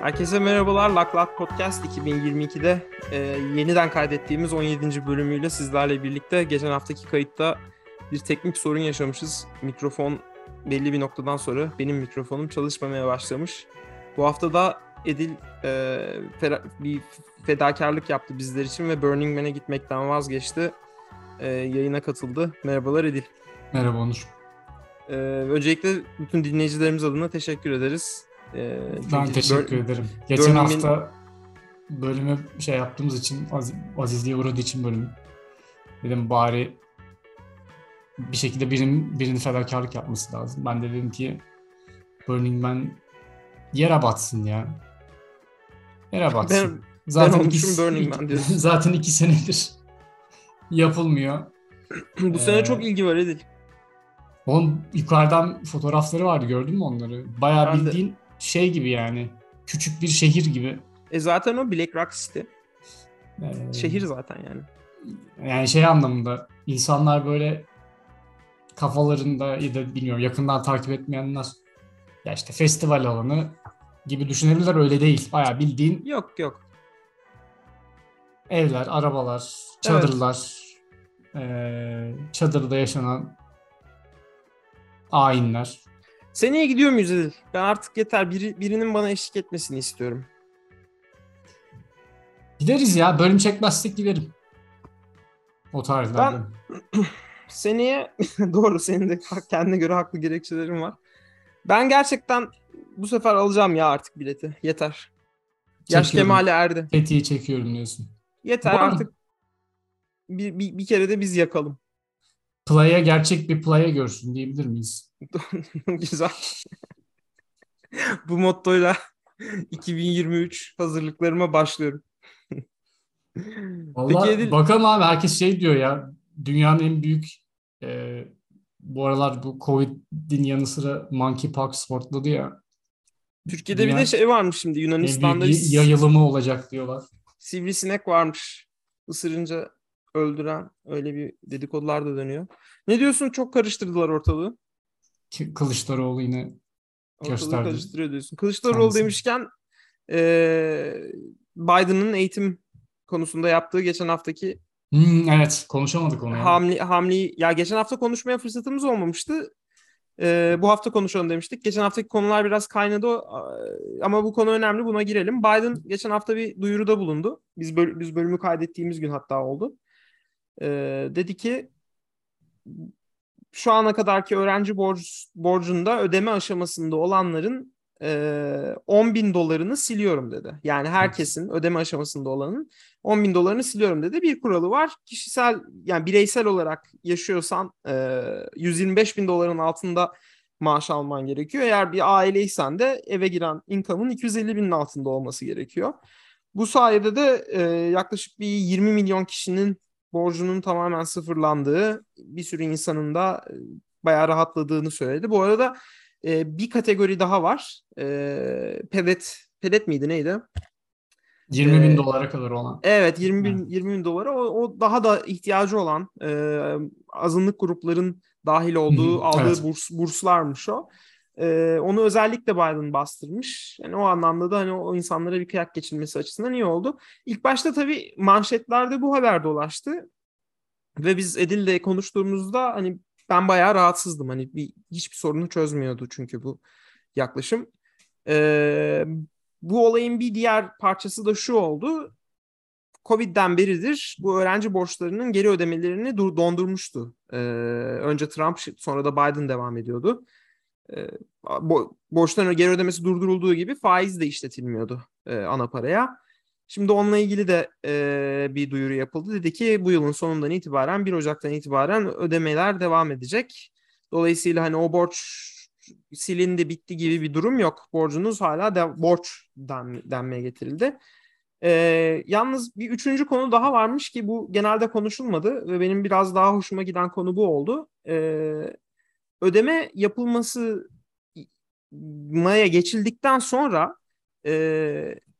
Herkese merhabalar. Lak Lak Podcast 2022'de e, yeniden kaydettiğimiz 17. bölümüyle sizlerle birlikte geçen haftaki kayıtta bir teknik sorun yaşamışız. Mikrofon belli bir noktadan sonra benim mikrofonum çalışmamaya başlamış. Bu hafta da Edil e, fera, bir fedakarlık yaptı bizler için ve Burning Man'e gitmekten vazgeçti. E, yayına katıldı. Merhabalar Edil. Merhaba Onur. E, öncelikle bütün dinleyicilerimiz adına teşekkür ederiz. Ee, ben teşekkür ederim. Geçen Burnham'in... hafta bölümü şey yaptığımız için az, azizliğe uğradığı için bölüm dedim bari bir şekilde birinin, birinin fedakarlık yapması lazım. Ben de dedim ki Burning Man yere batsın ya. Yere batsın. Ben, zaten ben iki, Burning Man diyorsun. zaten iki senedir yapılmıyor. Bu ee, sene çok ilgi var Edil. Onun yukarıdan fotoğrafları vardı gördün mü onları? Bayağı ben bildiğin de şey gibi yani. Küçük bir şehir gibi. E zaten o Black Rock City. Ee, şehir zaten yani. Yani şey anlamında insanlar böyle kafalarında ya da bilmiyorum yakından takip etmeyenler ya işte festival alanı gibi düşünebilirler öyle değil. Baya bildiğin Yok yok. Evler, arabalar, çadırlar, evet. e, çadırda yaşanan ayinler. Seneye gidiyor muyuz Edil? Ben artık yeter. Biri, birinin bana eşlik etmesini istiyorum. Gideriz ya. Bölüm çekmezsek giderim. O tarihlerde. Ben seneye doğru senin de kendine göre haklı gerekçelerin var. Ben gerçekten bu sefer alacağım ya artık bileti. Yeter. Yaş kemale erdi. Tetiği çekiyorum diyorsun. Yeter artık. Bir, bir, bir kere de biz yakalım. Play'a gerçek bir play'a görsün diyebilir miyiz? Güzel. Bu mottoyla 2023 hazırlıklarıma başlıyorum. Vallahi Peki, bakalım abi herkes şey diyor ya dünyanın en büyük e, bu aralar bu Covid'in yanı sıra monkeypox sportladı ya. Türkiye'de Dünya, bir de şey varmış şimdi Yunanistan'da yayılımı olacak diyorlar. Sivrisinek varmış. Isırınca öldüren öyle bir dedikodular da dönüyor. Ne diyorsun? Çok karıştırdılar ortalığı. Kılıçdaroğlu yine gösterdi. karıştırıyor diyorsun. Kılıçdaroğlu Kendisi. demişken e, Biden'ın eğitim konusunda yaptığı geçen haftaki hmm, evet konuşamadık onu. Hamli, hamli ya geçen hafta konuşmaya fırsatımız olmamıştı. Ee, bu hafta konuşalım demiştik. Geçen haftaki konular biraz kaynadı ama bu konu önemli. Buna girelim. Biden geçen hafta bir duyuruda bulundu. Biz böl- biz bölümü kaydettiğimiz gün hatta oldu. Ee, dedi ki şu ana kadarki öğrenci borç, borcunda ödeme aşamasında olanların e, 10 bin dolarını siliyorum dedi. Yani herkesin ödeme aşamasında olanın 10 bin dolarını siliyorum dedi. Bir kuralı var. Kişisel yani bireysel olarak yaşıyorsan e, 125 bin doların altında maaş alman gerekiyor. Eğer bir aileysen de eve giren income'ın 250 binin altında olması gerekiyor. Bu sayede de e, yaklaşık bir 20 milyon kişinin borcunun tamamen sıfırlandığı, bir sürü insanın da e, bayağı rahatladığını söyledi. Bu arada e, bir kategori daha var. E, pedet, pedet miydi neydi? 20 bin ee, dolara kadar olan. Evet 20 bin, 20 bin dolara o, o daha da ihtiyacı olan e, azınlık grupların dahil olduğu aldığı evet. burs, burslarmış o. E, onu özellikle Biden bastırmış. Yani o anlamda da hani o insanlara bir kıyak geçilmesi açısından iyi oldu. İlk başta tabii manşetlerde bu haber dolaştı. Ve biz Edil'le konuştuğumuzda hani ben bayağı rahatsızdım. Hani bir, hiçbir sorunu çözmüyordu çünkü bu yaklaşım. Ee, bu olayın bir diğer parçası da şu oldu. Covid'den beridir bu öğrenci borçlarının geri ödemelerini dondurmuştu. Ee, önce Trump sonra da Biden devam ediyordu. Borçların geri ödemesi durdurulduğu gibi faiz de işletilmiyordu e, ana paraya. Şimdi onunla ilgili de e, bir duyuru yapıldı. Dedi ki bu yılın sonundan itibaren 1 Ocak'tan itibaren ödemeler devam edecek. Dolayısıyla hani o borç silindi bitti gibi bir durum yok. Borcunuz hala de, borç den, denmeye getirildi. E, yalnız bir üçüncü konu daha varmış ki bu genelde konuşulmadı ve benim biraz daha hoşuma giden konu bu oldu. E, ödeme yapılması maya geçildikten sonra e,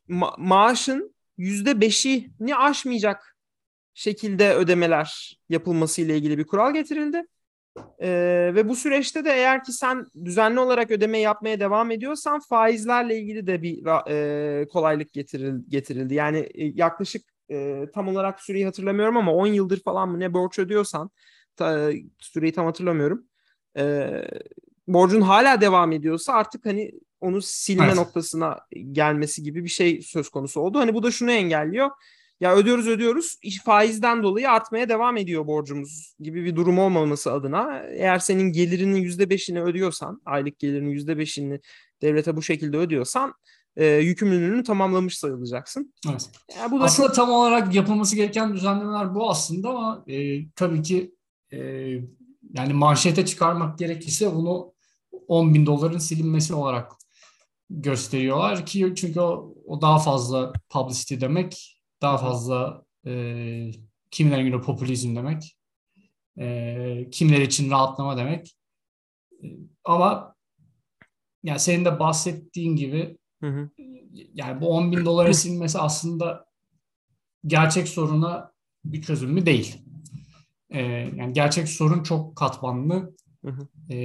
ma- maaşın yüzde beşini aşmayacak şekilde ödemeler yapılması ile ilgili bir kural getirildi. E, ve bu süreçte de eğer ki sen düzenli olarak ödeme yapmaya devam ediyorsan faizlerle ilgili de bir e, kolaylık getirildi, getirildi. Yani e, yaklaşık e, tam olarak süreyi hatırlamıyorum ama 10 yıldır falan mı ne borç ödüyorsan ta, süreyi tam hatırlamıyorum. E, borcun hala devam ediyorsa artık hani onu silme evet. noktasına gelmesi gibi bir şey söz konusu oldu. Hani bu da şunu engelliyor. Ya ödüyoruz ödüyoruz faizden dolayı artmaya devam ediyor borcumuz gibi bir durum olmaması adına eğer senin gelirinin yüzde beşini ödüyorsan aylık gelirinin yüzde beşini devlete bu şekilde ödüyorsan e, yükümlülüğünü tamamlamış sayılacaksın. Evet. Yani bu da aslında çok... tam olarak yapılması gereken düzenlemeler bu aslında ama e, tabii ki e, yani manşete çıkarmak gerekirse bunu 10 bin doların silinmesi olarak gösteriyorlar ki çünkü o, o daha fazla publicity demek, daha fazla e, kimilerin göre popülizm demek, e, kimler için rahatlama demek. E, ama yani senin de bahsettiğin gibi hı hı. yani bu 10 bin dolara silinmesi aslında gerçek soruna bir çözüm mü değil. E, yani gerçek sorun çok katmanlı. Hı hı. E,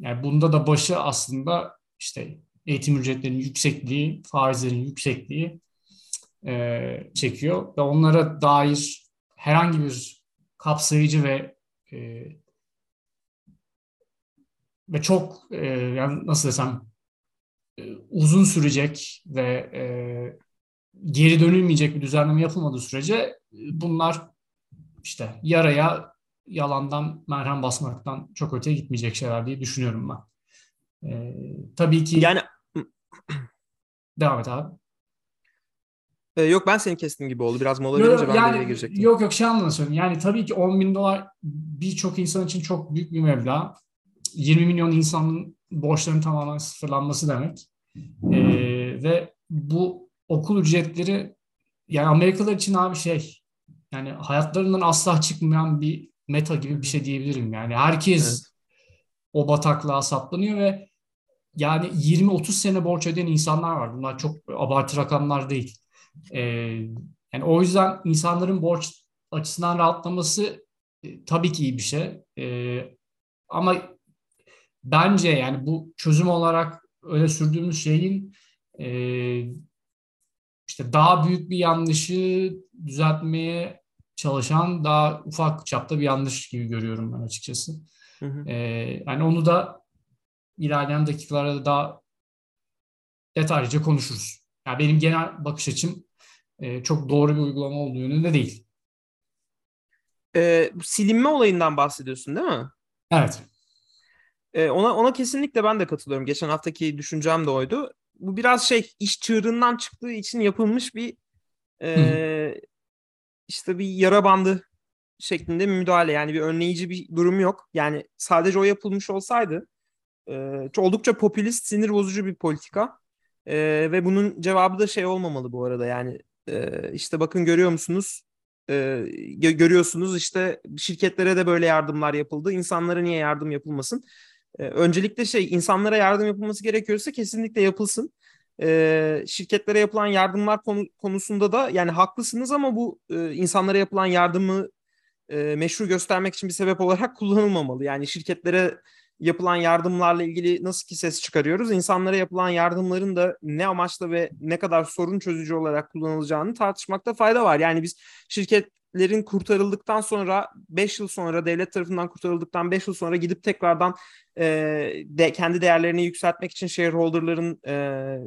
yani bunda da başı aslında işte eğitim ücretlerinin yüksekliği, faizlerin yüksekliği e, çekiyor ve onlara dair herhangi bir kapsayıcı ve e, ve çok e, yani nasıl desem e, uzun sürecek ve e, geri dönülmeyecek bir düzenleme yapılmadığı sürece bunlar işte yaraya yalandan merhem basmaktan çok öteye gitmeyecek şeyler diye düşünüyorum ben. Ee, tabii ki yani devam et abi. Ee, yok ben seni kestim gibi oldu. Biraz mola verince ben yani, devreye girecektim. Yok yok şey anlamda Yani tabii ki 10 bin dolar birçok insan için çok büyük bir meblağ. 20 milyon insanın borçlarının tamamen sıfırlanması demek. Ee, ve bu okul ücretleri yani Amerikalılar için abi şey yani hayatlarından asla çıkmayan bir meta gibi bir şey diyebilirim. Yani herkes evet. o bataklığa saplanıyor ve yani 20-30 sene borç ödeyen insanlar var. Bunlar çok abartı rakamlar değil. Ee, yani o yüzden insanların borç açısından rahatlaması e, tabii ki iyi bir şey. E, ama bence yani bu çözüm olarak öyle sürdüğümüz şeyin e, işte daha büyük bir yanlışı düzeltmeye çalışan daha ufak çapta bir yanlış gibi görüyorum ben açıkçası. Hı hı. E, yani onu da ilerleyen dakikalarda daha detaylıca konuşuruz. Yani benim genel bakış açım e, çok doğru bir uygulama olduğu yönünde değil. E, silinme olayından bahsediyorsun değil mi? Evet. E, ona ona kesinlikle ben de katılıyorum. Geçen haftaki düşüncem de oydu. Bu biraz şey iş çığırından çıktığı için yapılmış bir e, işte bir yara bandı şeklinde bir müdahale. Yani bir önleyici bir durum yok. Yani sadece o yapılmış olsaydı e, oldukça popülist, sinir bozucu bir politika. E, ve bunun cevabı da şey olmamalı bu arada. Yani e, işte bakın görüyor musunuz? E, görüyorsunuz işte şirketlere de böyle yardımlar yapıldı. İnsanlara niye yardım yapılmasın? E, öncelikle şey insanlara yardım yapılması gerekiyorsa kesinlikle yapılsın. E, şirketlere yapılan yardımlar konu, konusunda da yani haklısınız ama bu e, insanlara yapılan yardımı e, meşru göstermek için bir sebep olarak kullanılmamalı. Yani şirketlere yapılan yardımlarla ilgili nasıl ki ses çıkarıyoruz, insanlara yapılan yardımların da ne amaçla ve ne kadar sorun çözücü olarak kullanılacağını tartışmakta fayda var. Yani biz şirketlerin kurtarıldıktan sonra 5 yıl sonra devlet tarafından kurtarıldıktan 5 yıl sonra gidip tekrardan e, de, kendi değerlerini yükseltmek için shareholderların e,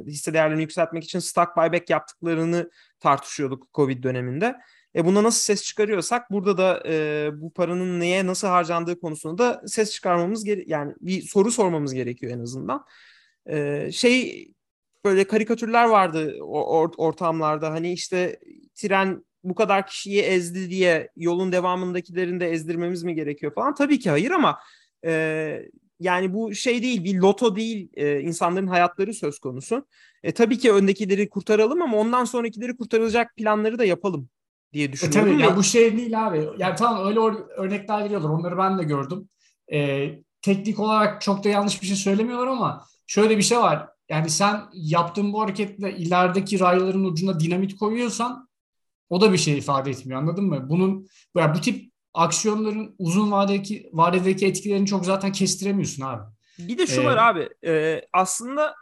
hisse değerlerini yükseltmek için stock buyback yaptıklarını tartışıyorduk Covid döneminde. E buna nasıl ses çıkarıyorsak burada da e, bu paranın neye nasıl harcandığı konusunda da ses çıkarmamız gere- yani bir soru sormamız gerekiyor en azından. E, şey böyle karikatürler vardı or- ortamlarda hani işte tren bu kadar kişiyi ezdi diye yolun devamındakilerini de ezdirmemiz mi gerekiyor falan. Tabii ki hayır ama e, yani bu şey değil bir loto değil e, insanların hayatları söz konusu. E, tabii ki öndekileri kurtaralım ama ondan sonrakileri kurtarılacak planları da yapalım diye düşünüyorum. E, tabii ya bu şey değil abi. Yani tamam öyle örnekler veriyorlar. Onları ben de gördüm. E, teknik olarak çok da yanlış bir şey söylemiyorlar ama şöyle bir şey var. Yani sen yaptığın bu hareketle ilerideki rayların ucuna dinamit koyuyorsan o da bir şey ifade etmiyor anladın mı? Bunun yani bu tip aksiyonların uzun vadedeki vadedeki etkilerini çok zaten kestiremiyorsun abi. Bir de şu ee, var abi. E, aslında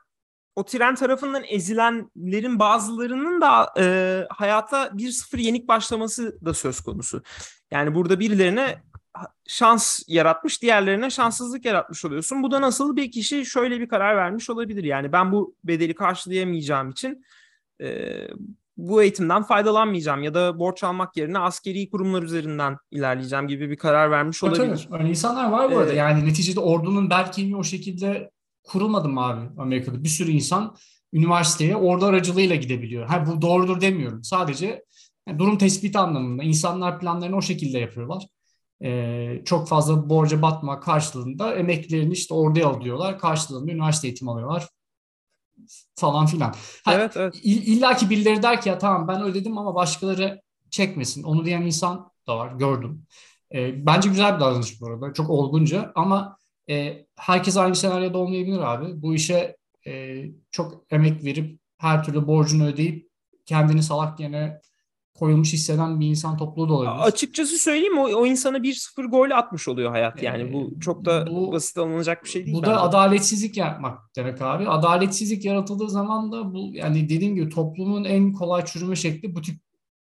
o tren tarafından ezilenlerin bazılarının da e, hayata 1-0 yenik başlaması da söz konusu. Yani burada birilerine şans yaratmış, diğerlerine şanssızlık yaratmış oluyorsun. Bu da nasıl bir kişi şöyle bir karar vermiş olabilir. Yani ben bu bedeli karşılayamayacağım için e, bu eğitimden faydalanmayacağım ya da borç almak yerine askeri kurumlar üzerinden ilerleyeceğim gibi bir karar vermiş olabilir. Evet, öyle insanlar var bu arada. Ee, yani neticede ordunun belki o şekilde kurulmadı mı abi Amerika'da? Bir sürü insan üniversiteye ordu aracılığıyla gidebiliyor. Ha bu doğrudur demiyorum. Sadece yani durum tespiti anlamında insanlar planlarını o şekilde yapıyorlar. Ee, çok fazla borca batma karşılığında emeklilerini işte orduya alıyorlar. Karşılığında üniversite eğitimi alıyorlar falan filan. Ha, evet, evet. İlla ki birileri der ki ya tamam ben ödedim ama başkaları çekmesin. Onu diyen insan da var gördüm. E, bence güzel bir davranış bu arada. Çok olgunca ama e, herkes aynı senaryoda olmayabilir abi. Bu işe e, çok emek verip her türlü borcunu ödeyip kendini salak yerine koyulmuş hisseden bir insan topluluğu da olabilir. Açıkçası söyleyeyim o, o insana 1-0 gol atmış oluyor hayat yani. Bu çok da bu, basit alınacak bir şey değil. Bu bence. da adaletsizlik yapmak demek abi. Adaletsizlik yaratıldığı zaman da bu yani dediğim gibi toplumun en kolay çürüme şekli bu tip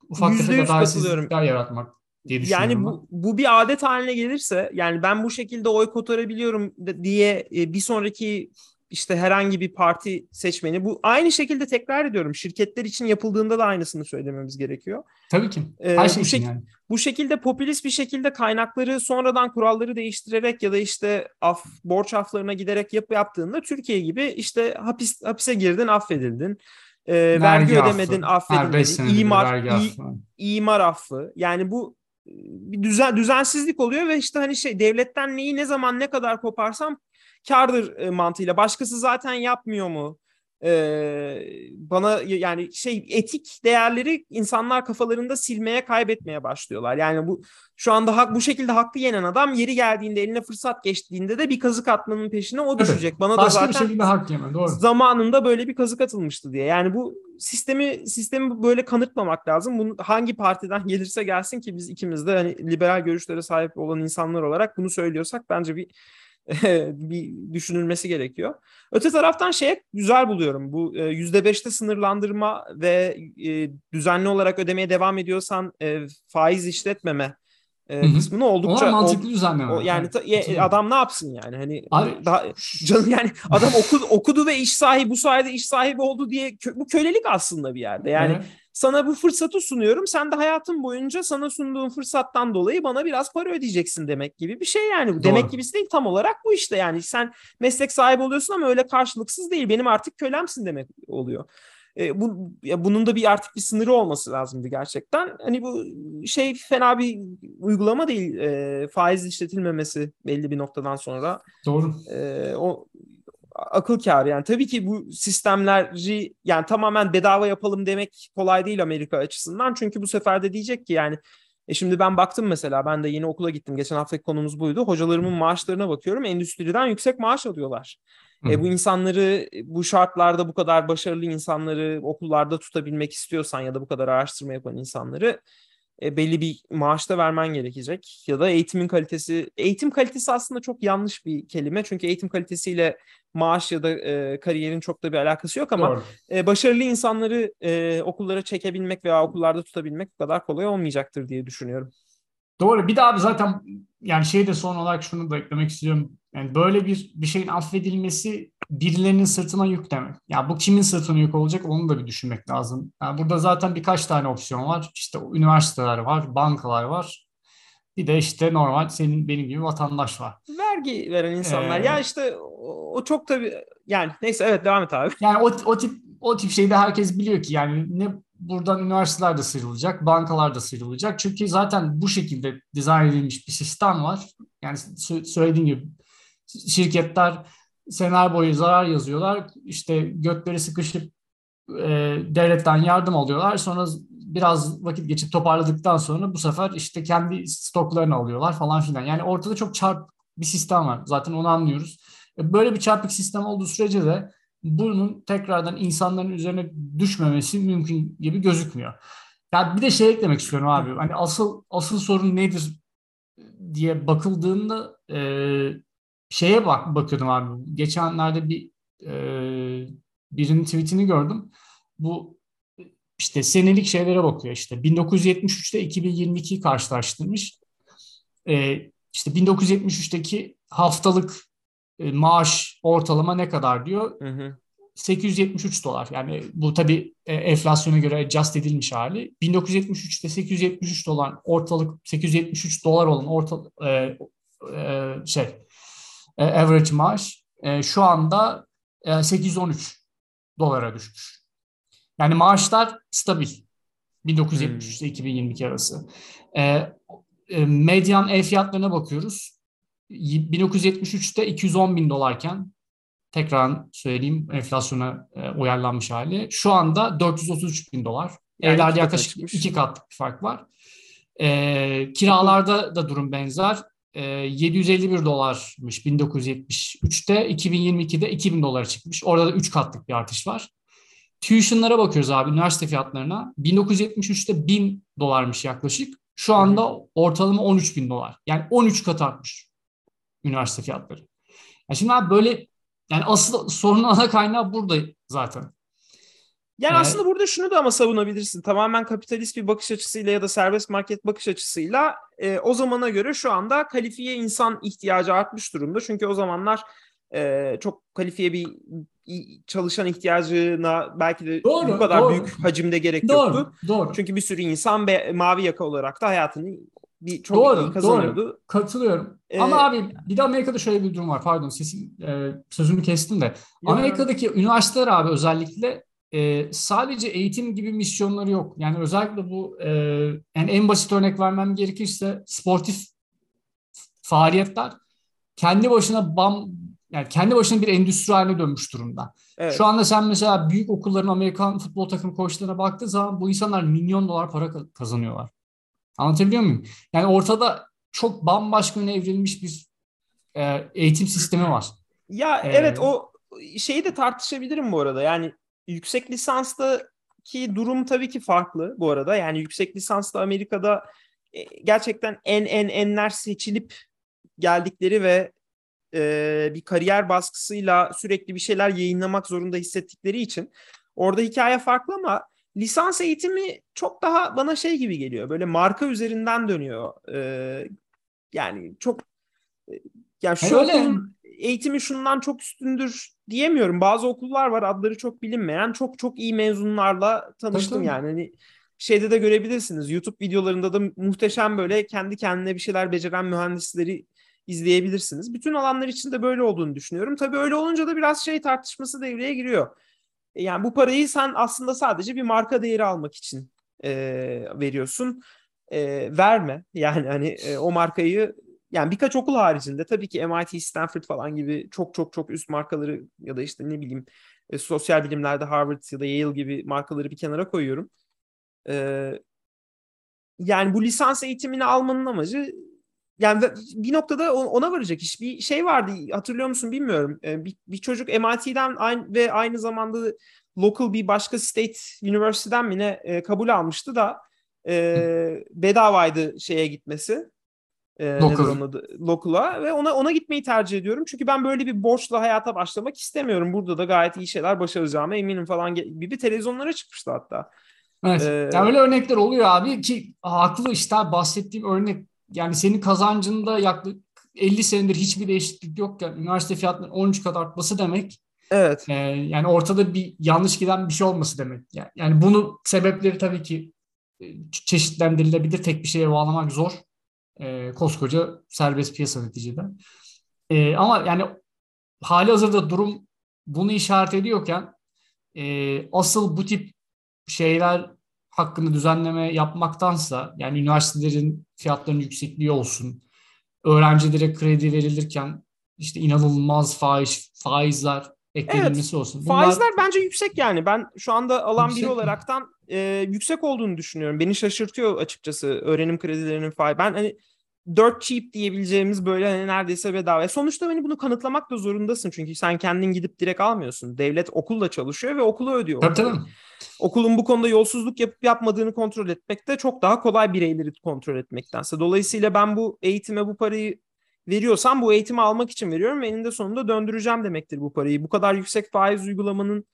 ufak tefek adaletsizlikler yaratmak diye düşünüyorum. Yani bu, bu bir adet haline gelirse yani ben bu şekilde oy kotarabiliyorum diye e, bir sonraki işte herhangi bir parti seçmeni bu aynı şekilde tekrar ediyorum şirketler için yapıldığında da aynısını söylememiz gerekiyor. Tabii ki. Ee, Her şey bu, şek- yani. bu şekilde popülist bir şekilde kaynakları sonradan kuralları değiştirerek ya da işte af borç aflarına giderek yapı yaptığında Türkiye gibi işte hapis hapise girdin affedildin. E, vergi, vergi ödemedin affı. affedilmedin. İmar i, imar affı. Yani bu bir düzen düzensizlik oluyor ve işte hani şey devletten neyi ne zaman ne kadar koparsam kardır e, mantığıyla. Başkası zaten yapmıyor mu? Ee, bana yani şey etik değerleri insanlar kafalarında silmeye kaybetmeye başlıyorlar. Yani bu şu anda hak bu şekilde hakkı yenen adam yeri geldiğinde eline fırsat geçtiğinde de bir kazık atmanın peşine o düşecek. Bana Başka da zaten bir şekilde hak yeme doğru. Zamanında böyle bir kazık atılmıştı diye. Yani bu sistemi sistemi böyle kanıtmamak lazım. Bunu hangi partiden gelirse gelsin ki biz ikimiz de hani liberal görüşlere sahip olan insanlar olarak bunu söylüyorsak bence bir bir düşünülmesi gerekiyor. Öte taraftan şeye güzel buluyorum. Bu e, yüzde beşte sınırlandırma ve e, düzenli olarak ödemeye devan ediyorsan e, faiz işletmeme e, kısmını oldukça Onlar mantıklı düzenleme. O, yani ta, e, adam ne yapsın yani hani Abi, daha canım yani adam okudu okudu ve iş sahibi bu sayede iş sahibi oldu diye kö, bu kölelik aslında bir yerde. Yani evet. Sana bu fırsatı sunuyorum. Sen de hayatın boyunca sana sunduğum fırsattan dolayı bana biraz para ödeyeceksin demek gibi bir şey yani. Doğru. Demek gibisi değil tam olarak bu işte yani sen meslek sahibi oluyorsun ama öyle karşılıksız değil. Benim artık kölemsin demek oluyor. E, bu ya bunun da bir artık bir sınırı olması lazımdı gerçekten. Hani bu şey fena bir uygulama değil. E, faiz işletilmemesi belli bir noktadan sonra. Doğru. E, o akıl kârı. Yani tabii ki bu sistemleri yani tamamen bedava yapalım demek kolay değil Amerika açısından. Çünkü bu sefer de diyecek ki yani e şimdi ben baktım mesela ben de yeni okula gittim. Geçen haftaki konumuz buydu. Hocalarımın maaşlarına bakıyorum. Endüstriden yüksek maaş alıyorlar. E, bu insanları bu şartlarda bu kadar başarılı insanları okullarda tutabilmek istiyorsan ya da bu kadar araştırma yapan insanları e, belli bir maaşta vermen gerekecek. Ya da eğitimin kalitesi, eğitim kalitesi aslında çok yanlış bir kelime. Çünkü eğitim kalitesiyle maaş ya da e, kariyerin çok da bir alakası yok ama e, başarılı insanları e, okullara çekebilmek veya okullarda tutabilmek bu kadar kolay olmayacaktır diye düşünüyorum. Doğru. Bir daha zaten yani şey de son olarak şunu da eklemek istiyorum. Yani böyle bir bir şeyin affedilmesi birilerinin sırtına yük demek. Ya bu kimin sırtına yük olacak onu da bir düşünmek lazım. Yani burada zaten birkaç tane opsiyon var. İşte üniversiteler var, bankalar var. Bir de işte normal senin benim gibi vatandaş var. Vergi veren insanlar. Ee, ya işte o, o çok tabii yani neyse evet devam et abi. Yani o, o tip o tip şeyde herkes biliyor ki yani ne buradan üniversiteler de sıyrılacak, bankalar da sıyrılacak. Çünkü zaten bu şekilde dizayn edilmiş bir sistem var. Yani söylediğim gibi şirketler seneler boyu zarar yazıyorlar. İşte gökleri sıkışıp e, devletten yardım alıyorlar. Sonra biraz vakit geçip toparladıktan sonra bu sefer işte kendi stoklarını alıyorlar falan filan. Yani ortada çok çarp bir sistem var. Zaten onu anlıyoruz. E, böyle bir çarpık sistem olduğu sürece de bunun tekrardan insanların üzerine düşmemesi mümkün gibi gözükmüyor. Yani bir de şey eklemek istiyorum abi. Hani asıl asıl sorun nedir diye bakıldığında e, şeye bak bakıyordum abi. Geçenlerde bir e, birinin tweetini gördüm. Bu işte senelik şeylere bakıyor işte. 1973'te 2022'yi karşılaştırmış. E, işte 1973'teki haftalık e, maaş ortalama ne kadar diyor. Hı hı. 873 dolar. Yani bu tabii e, enflasyona göre adjust edilmiş hali. 1973'te 873 dolar ortalık 873 dolar olan orta e, e, şey e, average maaş e, şu anda e, 813 dolara düşmüş. Yani maaşlar stabil. 1973 ile hmm. 2022 arası. E, e, medyan ev fiyatlarına bakıyoruz. 1973'te 210 bin dolarken tekrar söyleyeyim enflasyona e, uyarlanmış hali. Şu anda 433 bin dolar. Yani Evlerde yaklaşık çıkmış. iki katlık bir fark var. E, kiralarda da durum benzer. E, 751 dolarmış 1973'te, 2022'de 2000 dolara çıkmış. Orada da 3 katlık bir artış var. Tuition'lara bakıyoruz abi üniversite fiyatlarına. 1973'te 1000 dolarmış yaklaşık. Şu anda ortalama 13 bin dolar. Yani 13 kat artmış üniversite fiyatları. Yani şimdi abi böyle yani asıl sorunun ana kaynağı burada zaten. Yani ee, aslında burada şunu da ama savunabilirsin. Tamamen kapitalist bir bakış açısıyla ya da serbest market bakış açısıyla e, o zamana göre şu anda kalifiye insan ihtiyacı artmış durumda. Çünkü o zamanlar e, çok kalifiye bir çalışan ihtiyacına belki de doğru, bu kadar doğru. büyük hacimde gerek doğru, yoktu. Doğru. Çünkü bir sürü insan be, mavi yaka olarak da hayatını bir çok doğru, iyi kazanıyordu. Doğru. Katılıyorum. Ee, Ama abi bir de Amerika'da şöyle bir durum var. Pardon sesin e, sözümü kestim de. Ya. Amerika'daki üniversiteler abi özellikle e, sadece eğitim gibi misyonları yok. Yani özellikle bu e, yani en basit örnek vermem gerekirse sportif faaliyetler kendi başına bam yani kendi başına bir endüstri haline dönmüş durumda. Evet. Şu anda sen mesela büyük okulların Amerikan futbol takım koçlarına baktığın zaman bu insanlar milyon dolar para kazanıyorlar. Anlatabiliyor muyum? Yani ortada çok bambaşka evrilmiş bir e, eğitim sistemi var. Ya ee, evet o şeyi de tartışabilirim bu arada. Yani yüksek lisanstaki durum tabii ki farklı bu arada. Yani yüksek lisanslı Amerika'da e, gerçekten en en enler seçilip geldikleri ve e, bir kariyer baskısıyla sürekli bir şeyler yayınlamak zorunda hissettikleri için orada hikaye farklı ama lisans eğitimi çok daha bana şey gibi geliyor. Böyle marka üzerinden dönüyor. E, yani çok e, yani şu Öyle. okulun eğitimi şundan çok üstündür diyemiyorum. Bazı okullar var adları çok bilinmeyen çok çok iyi mezunlarla tanıştım tabii, yani. Hani şeyde de görebilirsiniz. YouTube videolarında da muhteşem böyle kendi kendine bir şeyler beceren mühendisleri izleyebilirsiniz. Bütün alanlar için de böyle olduğunu düşünüyorum. Tabii öyle olunca da biraz şey tartışması devreye giriyor. E, yani bu parayı sen aslında sadece bir marka değeri almak için e, veriyorsun. E, verme. Yani hani e, o markayı yani birkaç okul haricinde tabii ki MIT, Stanford falan gibi çok çok çok üst markaları ya da işte ne bileyim e, sosyal bilimlerde Harvard ya da Yale gibi markaları bir kenara koyuyorum. E, yani bu lisans eğitimini almanın amacı yani bir noktada ona varacak iş. Bir şey vardı hatırlıyor musun bilmiyorum. E, bir, bir çocuk MIT'den aynı, ve aynı zamanda local bir başka state university'den mi ne e, kabul almıştı da e, bedavaydı şeye gitmesi. E, Local. Local'a ve ona ona gitmeyi tercih ediyorum. Çünkü ben böyle bir borçla hayata başlamak istemiyorum. Burada da gayet iyi şeyler başaracağıma eminim falan gibi televizyonlara çıkmıştı hatta. Evet. Ee, yani öyle örnekler oluyor abi ki haklı işte bahsettiğim örnek yani senin kazancında yaklaşık 50 senedir hiçbir değişiklik yokken üniversite fiyatlarının 13 kat artması demek Evet. E, yani ortada bir yanlış giden bir şey olması demek. Yani, yani bunu sebepleri tabii ki e, çeşitlendirilebilir. Tek bir şeye bağlamak zor. E, koskoca serbest piyasa neticede. E, ama yani hali hazırda durum bunu işaret ediyorken e, asıl bu tip şeyler hakkında düzenleme yapmaktansa yani üniversitelerin fiyatlarının yüksekliği olsun, öğrencilere kredi verilirken işte inanılmaz faiz faizler eklenilmesi evet, olsun. Bunlar... Faizler bence yüksek yani. Ben şu anda alan yüksek biri olaraktan e, yüksek olduğunu düşünüyorum. Beni şaşırtıyor açıkçası öğrenim kredilerinin faiz. Ben hani dirt cheap diyebileceğimiz böyle hani neredeyse bedava. Sonuçta hani bunu kanıtlamak da zorundasın çünkü sen kendin gidip direkt almıyorsun. Devlet okulla çalışıyor ve okulu ödüyor. Tabii tabii. Okulun bu konuda yolsuzluk yapıp yapmadığını kontrol etmek de çok daha kolay bireyleri kontrol etmektense. Dolayısıyla ben bu eğitime bu parayı veriyorsam bu eğitimi almak için veriyorum ve eninde sonunda döndüreceğim demektir bu parayı. Bu kadar yüksek faiz uygulamanın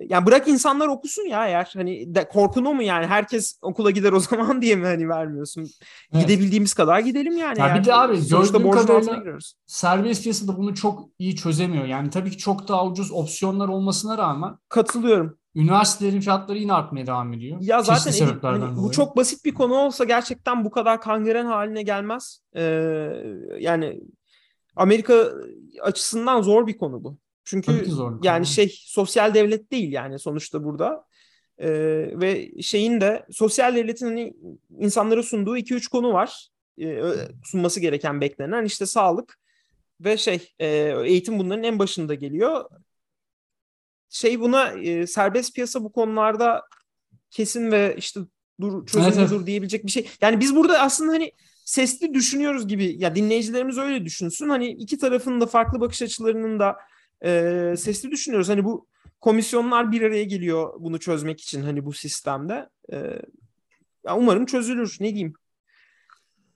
yani bırak insanlar okusun ya eğer hani de, korkun o mu yani herkes okula gider o zaman diye mi hani vermiyorsun? Evet. Gidebildiğimiz kadar gidelim yani. Ya bir de abi gördüğüm kadarıyla serbest piyasada bunu çok iyi çözemiyor. Yani tabii ki çok daha ucuz opsiyonlar olmasına rağmen. Katılıyorum. Üniversitelerin fiyatları yine artmaya devam ediyor. Ya zaten Edip, hani, bu çok basit bir konu olsa gerçekten bu kadar kangren haline gelmez. Ee, yani Amerika açısından zor bir konu bu. Çünkü zor, yani şey sosyal devlet değil yani sonuçta burada. Ee, ve şeyin de sosyal devletin hani insanlara sunduğu 2-3 konu var. Ee, sunması gereken beklenen işte sağlık ve şey e, eğitim bunların en başında geliyor. Şey buna e, serbest piyasa bu konularda kesin ve işte dur çözümlüdür evet, evet. diyebilecek bir şey. Yani biz burada aslında hani sesli düşünüyoruz gibi ya dinleyicilerimiz öyle düşünsün. Hani iki tarafın da farklı bakış açılarının da e, sesli düşünüyoruz. Hani bu komisyonlar bir araya geliyor bunu çözmek için hani bu sistemde. E, ya umarım çözülür. Ne diyeyim?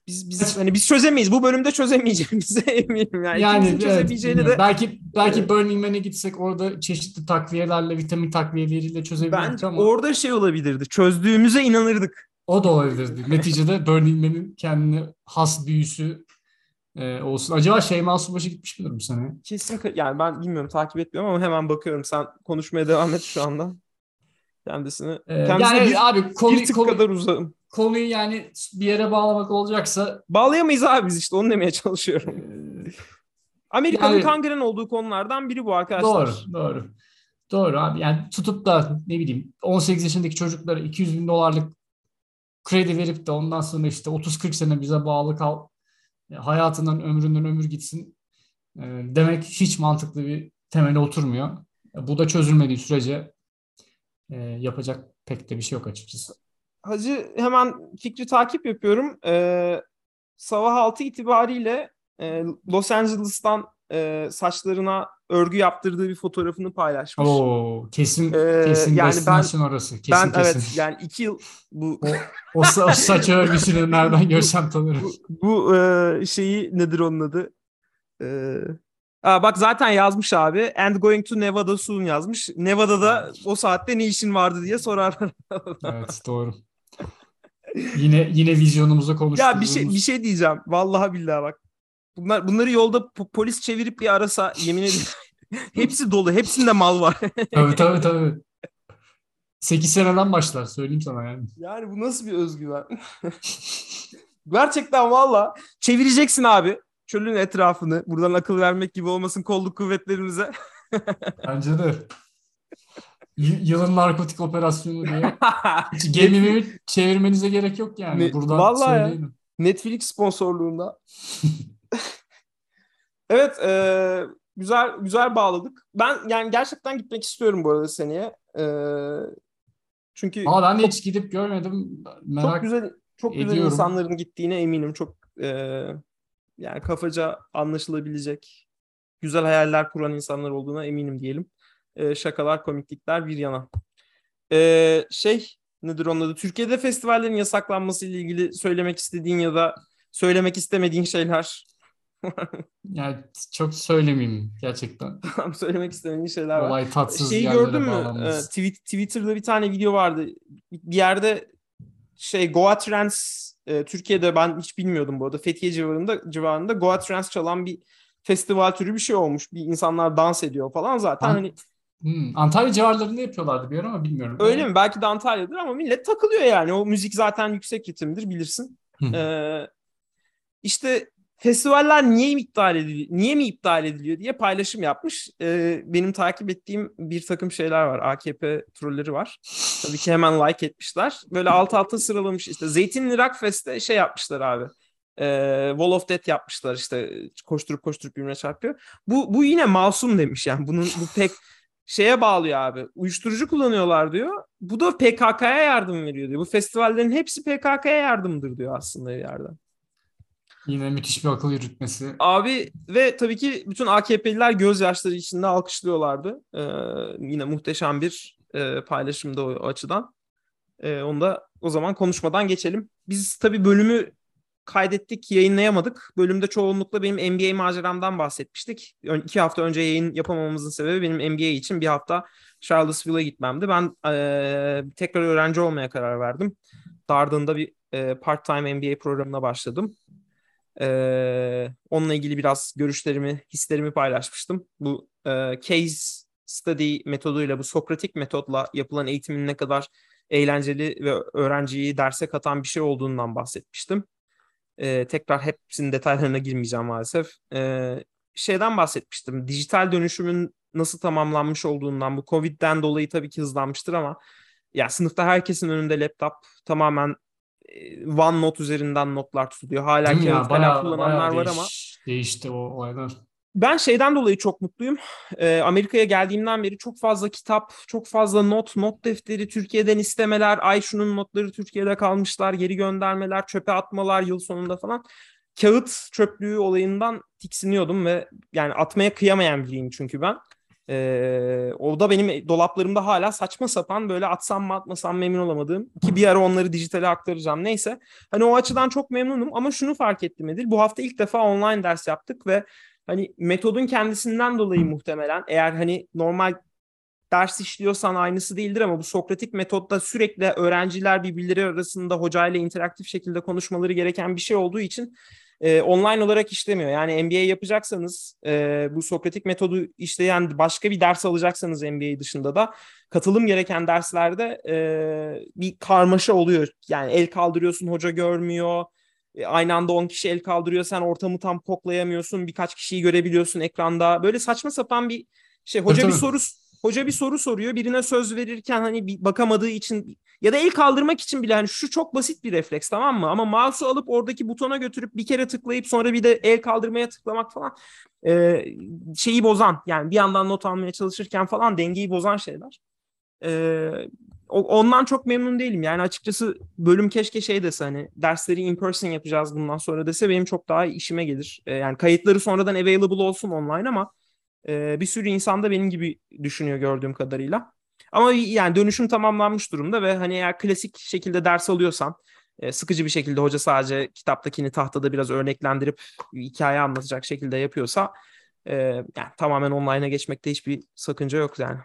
Biz biz hani biz çözemeyiz. Bu bölümde çözemeyeceğimize eminim. Yani, yani evet, çözemeyeceğini de belki belki evet. Burning Man'e gitsek orada çeşitli takviyelerle, vitamin takviyeleriyle çözebilirdik ama orada şey olabilirdi. Çözdüğümüze inanırdık. O da olabilirdi. Neticede Burning Man'in kendine has büyüsü e, olsun. Acaba Şeyma Subaşı gitmiş midir bu sene? Kesin yani ben bilmiyorum takip etmiyorum ama hemen bakıyorum. Sen konuşmaya devam et şu anda. Kendisini. Ee, yani bir, abi konu, bir tık konu, kadar uzağım. Konuyu yani bir yere bağlamak olacaksa. Bağlayamayız abi biz işte onu demeye çalışıyorum. Ee, Amerika'nın yani, kangren olduğu konulardan biri bu arkadaşlar. Doğru doğru. Doğru abi yani tutup da ne bileyim 18 yaşındaki çocuklara 200 bin dolarlık kredi verip de ondan sonra işte 30-40 sene bize bağlı kal hayatından ömründen ömür gitsin e, demek hiç mantıklı bir temele oturmuyor. Bu da çözülmediği sürece e, yapacak pek de bir şey yok açıkçası. Hacı hemen fikri takip yapıyorum. Ee, sabah 6 itibariyle e, Los Angeles'tan e, saçlarına örgü yaptırdığı bir fotoğrafını paylaşmış. Oo, kesin ee, kesin yani ben, orası. Kesin, ben kesin. evet yani iki yıl bu o, o, o saç örgüsünü nereden görsem tanırım. Bu, bu e, şeyi nedir onun adı? E, aa, bak zaten yazmış abi. And going to Nevada soon yazmış. Nevada'da o saatte ne işin vardı diye sorarlar. evet doğru. yine yine vizyonumuzu konuştuk. Ya bir şey bir şey diyeceğim. Vallahi billahi bak. Bunlar bunları yolda polis çevirip bir arasa yemin ederim hepsi dolu. Hepsinde mal var. tabii tabii tabii. 8 seneden başlar söyleyeyim sana yani. Yani bu nasıl bir özgüven? Gerçekten valla çevireceksin abi çölün etrafını. Buradan akıl vermek gibi olmasın kolluk kuvvetlerimize. Bence de. Y- yılın narkotik operasyonu diye. Hiç gemimi çevirmenize gerek yok yani. Ne, Buradan vallahi söyleyelim. Ya. Netflix sponsorluğunda. evet, e, güzel güzel bağladık. Ben yani gerçekten gitmek istiyorum bu arada seneye. E, çünkü Ama ben de hiç gidip görmedim. Merak çok güzel çok ediyorum. güzel insanların gittiğine eminim. Çok e, yani kafaca anlaşılabilecek güzel hayaller kuran insanlar olduğuna eminim diyelim. E, şakalar, komiklikler bir yana. E, şey nedir onun adı? Türkiye'de festivallerin yasaklanması ile ilgili söylemek istediğin ya da söylemek istemediğin şeyler yani çok söylemeyeyim gerçekten. Tamam söylemek istemediğin şeyler var. Olay tatsız Şeyi gördün mü? Ee, Twitter'da bir tane video vardı. Bir yerde şey Goa Trance e, Türkiye'de ben hiç bilmiyordum bu arada. Fethiye civarında civarında Goa Trance çalan bir festival türü bir şey olmuş. Bir insanlar dans ediyor falan zaten An- hani Hmm, Antalya civarlarında yapıyorlardı bir yer ama bilmiyorum. Öyle yani. mi? Belki de Antalya'dır ama millet takılıyor yani. O müzik zaten yüksek ritimdir bilirsin. ee, işte festivaller niye iptal ediliyor, niye mi iptal ediliyor diye paylaşım yapmış. Ee, benim takip ettiğim bir takım şeyler var. AKP trolleri var. Tabii ki hemen like etmişler. Böyle alt alta sıralamış işte. Zeytinli Rock Fest'te şey yapmışlar abi. Ee, Wall of Death yapmışlar işte koşturup koşturup birbirine çarpıyor. Bu, bu yine masum demiş yani. Bunun bu pek şeye bağlıyor abi. Uyuşturucu kullanıyorlar diyor. Bu da PKK'ya yardım veriyor diyor. Bu festivallerin hepsi PKK'ya yardımdır diyor aslında bir yerden. Yine müthiş bir akıl yürütmesi. Abi ve tabii ki bütün AKP'liler gözyaşları içinde alkışlıyorlardı. Ee, yine muhteşem bir e, paylaşımda o, o açıdan. Ee, onu da o zaman konuşmadan geçelim. Biz tabii bölümü kaydettik, yayınlayamadık. Bölümde çoğunlukla benim NBA maceramdan bahsetmiştik. İki hafta önce yayın yapamamamızın sebebi benim NBA için bir hafta Charlottesville'a gitmemdi. Ben e, tekrar öğrenci olmaya karar verdim. Darden'da bir e, part-time NBA programına başladım. E, onunla ilgili biraz görüşlerimi, hislerimi paylaşmıştım. Bu e, case study metoduyla, bu Sokratik metodla yapılan eğitimin ne kadar eğlenceli ve öğrenciyi derse katan bir şey olduğundan bahsetmiştim. E, tekrar hepsinin detaylarına girmeyeceğim maalesef. E, şeyden bahsetmiştim. Dijital dönüşümün nasıl tamamlanmış olduğundan bu Covid'den dolayı tabii ki hızlanmıştır ama ya sınıfta herkesin önünde laptop tamamen OneNote üzerinden notlar tutuluyor. Hala kağıt kalem kullananlar var ama değişti o olaylar. Ben şeyden dolayı çok mutluyum. Ee, Amerika'ya geldiğimden beri çok fazla kitap, çok fazla not, not defteri, Türkiye'den istemeler, ay şunun notları Türkiye'de kalmışlar, geri göndermeler, çöpe atmalar yıl sonunda falan. Kağıt çöplüğü olayından tiksiniyordum ve yani atmaya kıyamayan biriyim çünkü ben. Ee, o da benim dolaplarımda hala saçma sapan böyle atsam mı atmasam memnun olamadığım ki bir ara onları dijitale aktaracağım neyse. Hani o açıdan çok memnunum ama şunu fark ettim Edil. Bu hafta ilk defa online ders yaptık ve hani metodun kendisinden dolayı muhtemelen eğer hani normal ders işliyorsan aynısı değildir ama bu Sokratik metodda sürekli öğrenciler birbirleri arasında hocayla interaktif şekilde konuşmaları gereken bir şey olduğu için e, online olarak işlemiyor. Yani MBA yapacaksanız e, bu Sokratik metodu işleyen başka bir ders alacaksanız MBA dışında da katılım gereken derslerde e, bir karmaşa oluyor. Yani el kaldırıyorsun hoca görmüyor. E, aynı anda 10 kişi el kaldırıyor sen ortamı tam koklayamıyorsun. Birkaç kişiyi görebiliyorsun ekranda. Böyle saçma sapan bir şey. Hoca bir soru hoca bir soru soruyor. Birine söz verirken hani bir bakamadığı için ya da el kaldırmak için bile hani şu çok basit bir refleks tamam mı? Ama mouse'u alıp oradaki butona götürüp bir kere tıklayıp sonra bir de el kaldırmaya tıklamak falan e, şeyi bozan yani bir yandan not almaya çalışırken falan dengeyi bozan şeyler. E, ondan çok memnun değilim. Yani açıkçası bölüm keşke şey dese hani dersleri in person yapacağız bundan sonra dese benim çok daha işime gelir. E, yani kayıtları sonradan available olsun online ama e, bir sürü insan da benim gibi düşünüyor gördüğüm kadarıyla. Ama yani dönüşüm tamamlanmış durumda ve hani eğer klasik şekilde ders alıyorsan e, sıkıcı bir şekilde hoca sadece kitaptakini tahtada biraz örneklendirip hikaye anlatacak şekilde yapıyorsa yani tamamen online'a geçmekte hiçbir sakınca yok yani.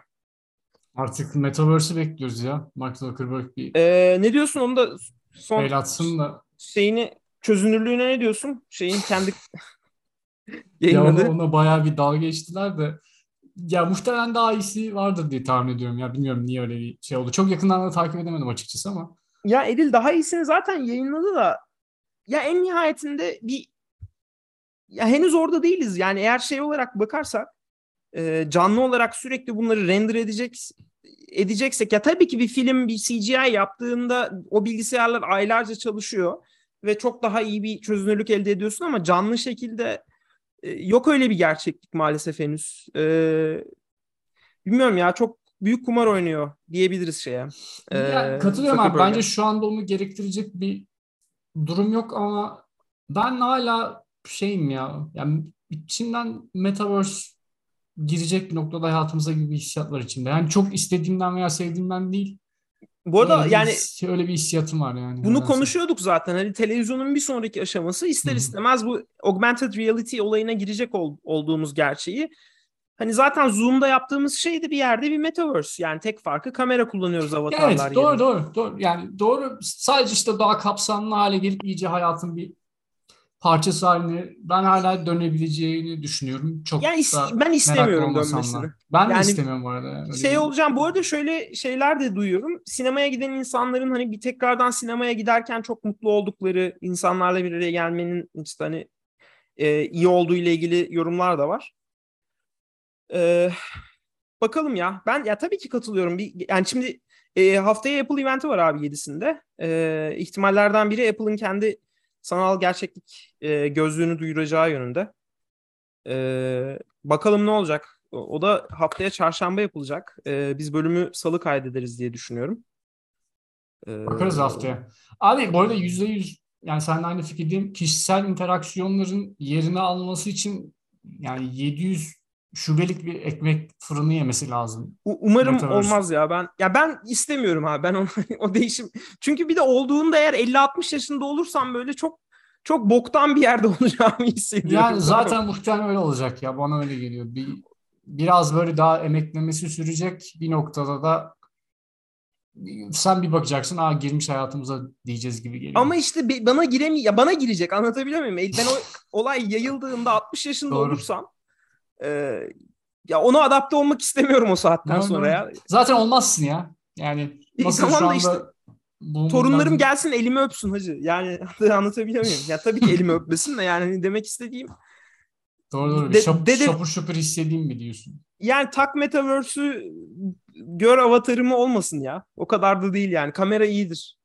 Artık Metaverse'ü bekliyoruz ya. Mark Zuckerberg bir... Ee, ne diyorsun onu da son el atsın da. Şeyini çözünürlüğüne ne diyorsun? Şeyin kendi ya ona, ona bayağı bir dalga geçtiler de ya muhtemelen daha iyisi vardır diye tahmin ediyorum. Ya bilmiyorum niye öyle bir şey oldu. Çok yakından da takip edemedim açıkçası ama. Ya Edil daha iyisini zaten yayınladı da ya en nihayetinde bir ya henüz orada değiliz. Yani eğer şey olarak bakarsak e, canlı olarak sürekli bunları render edecek edeceksek ya tabii ki bir film bir CGI yaptığında o bilgisayarlar aylarca çalışıyor ve çok daha iyi bir çözünürlük elde ediyorsun ama canlı şekilde e, yok öyle bir gerçeklik maalesef henüz. E, bilmiyorum ya çok büyük kumar oynuyor diyebiliriz şeye. E, ya, katılıyorum abi. Bence şu anda onu gerektirecek bir durum yok ama ben hala şeyim ya. Yani içinden metaverse girecek bir noktada hayatımıza gibi bir hissiyat var içinde. Yani çok istediğimden veya sevdiğimden değil. Bu arada öyle yani bir, öyle bir hissiyatım var yani. Bunu konuşuyorduk zaten. Hani televizyonun bir sonraki aşaması ister istemez bu augmented reality olayına girecek ol, olduğumuz gerçeği. Hani zaten Zoom'da yaptığımız şey de bir yerde bir metaverse. Yani tek farkı kamera kullanıyoruz avatarlar Evet doğru yerine. doğru doğru. Yani doğru sadece işte daha kapsamlı hale gelip iyice hayatın bir parçası haline ben hala dönebileceğini düşünüyorum. Çok yani is- ben istemiyorum dönmesini. Da. Ben yani, de istemiyorum bu arada. Öyle şey olacağım bu arada şöyle şeyler de duyuyorum. Sinemaya giden insanların hani bir tekrardan sinemaya giderken çok mutlu oldukları insanlarla bir araya gelmenin işte hani e, iyi olduğu ile ilgili yorumlar da var. E, bakalım ya. Ben ya tabii ki katılıyorum. Bir, yani şimdi e, haftaya Apple eventi var abi 7'sinde. E, ihtimallerden biri Apple'ın kendi sanal gerçeklik e, gözlüğünü duyuracağı yönünde. E, bakalım ne olacak. O, da haftaya çarşamba yapılacak. E, biz bölümü salı kaydederiz diye düşünüyorum. E, Bakarız haftaya. Abi bu arada %100 yani sen aynı fikirdeyim. Kişisel interaksiyonların yerini alması için yani 700 şubelik bir ekmek fırını yemesi lazım. Umarım Metaverse. olmaz ya. Ben ya ben istemiyorum abi. Ben onu, o değişim. Çünkü bir de olduğunda eğer 50-60 yaşında olursam böyle çok çok boktan bir yerde olacağımı hissediyorum. Yani zaten muhtemelen öyle olacak ya. Bana öyle geliyor. Bir biraz böyle daha emeklemesi sürecek. Bir noktada da sen bir bakacaksın aa girmiş hayatımıza diyeceğiz gibi geliyor. Ama işte bana giremi ya bana girecek anlatabiliyor muyum? Ben o olay yayıldığında 60 yaşında Doğru. olursam e, ya ona adapte olmak istemiyorum o saatten sonra ya. Zaten olmazsın ya. Yani nasıl tamam şu anda işte, torunlarım gelsin elimi öpsün hacı. Yani anlatabiliyor muyum? Ya tabii ki elimi öpmesin de yani demek istediğim Doğru doğru. De, Şap, dede, şapur şapur hissedeyim mi diyorsun? Yani tak metaverse'ü gör avatarımı olmasın ya. O kadar da değil yani. Kamera iyidir.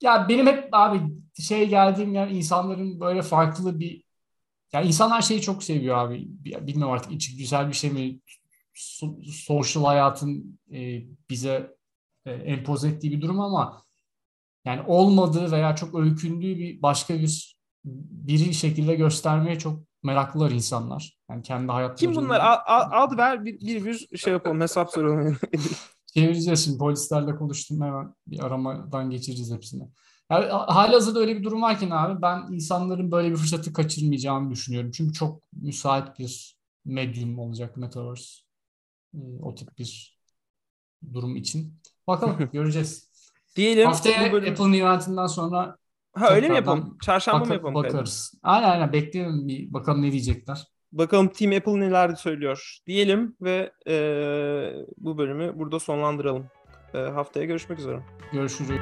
Ya benim hep abi şey geldiğim yer insanların böyle farklı bir yani insanlar şeyi çok seviyor abi. Bilmiyorum artık içi güzel bir şey mi? Social hayatın e, bize e, empoze ettiği bir durum ama yani olmadığı veya çok öykündüğü bir başka bir biri şekilde göstermeye çok meraklılar insanlar. Yani kendi hayatları. Kim bunlar? Ad ver bir, bir, bir şey yapalım hesap soralım. Çevireceğiz şimdi polislerle konuştum hemen bir aramadan geçireceğiz hepsini. Yani halihazırda öyle bir durum varken abi ben insanların böyle bir fırsatı kaçırmayacağını düşünüyorum. Çünkü çok müsait bir medyum olacak Metaverse. Ee, o tip bir durum için. Bakalım göreceğiz. Diyelim. Haftaya bölüm... Apple'ın eventinden sonra Ha öyle mi yapalım? Çarşamba bak- mı yapalım? Bakarız. Aynen aynen bekleyelim bir bakalım ne diyecekler. Bakalım Team Apple neler söylüyor diyelim ve e, bu bölümü burada sonlandıralım. E, haftaya görüşmek üzere. Görüşürüz.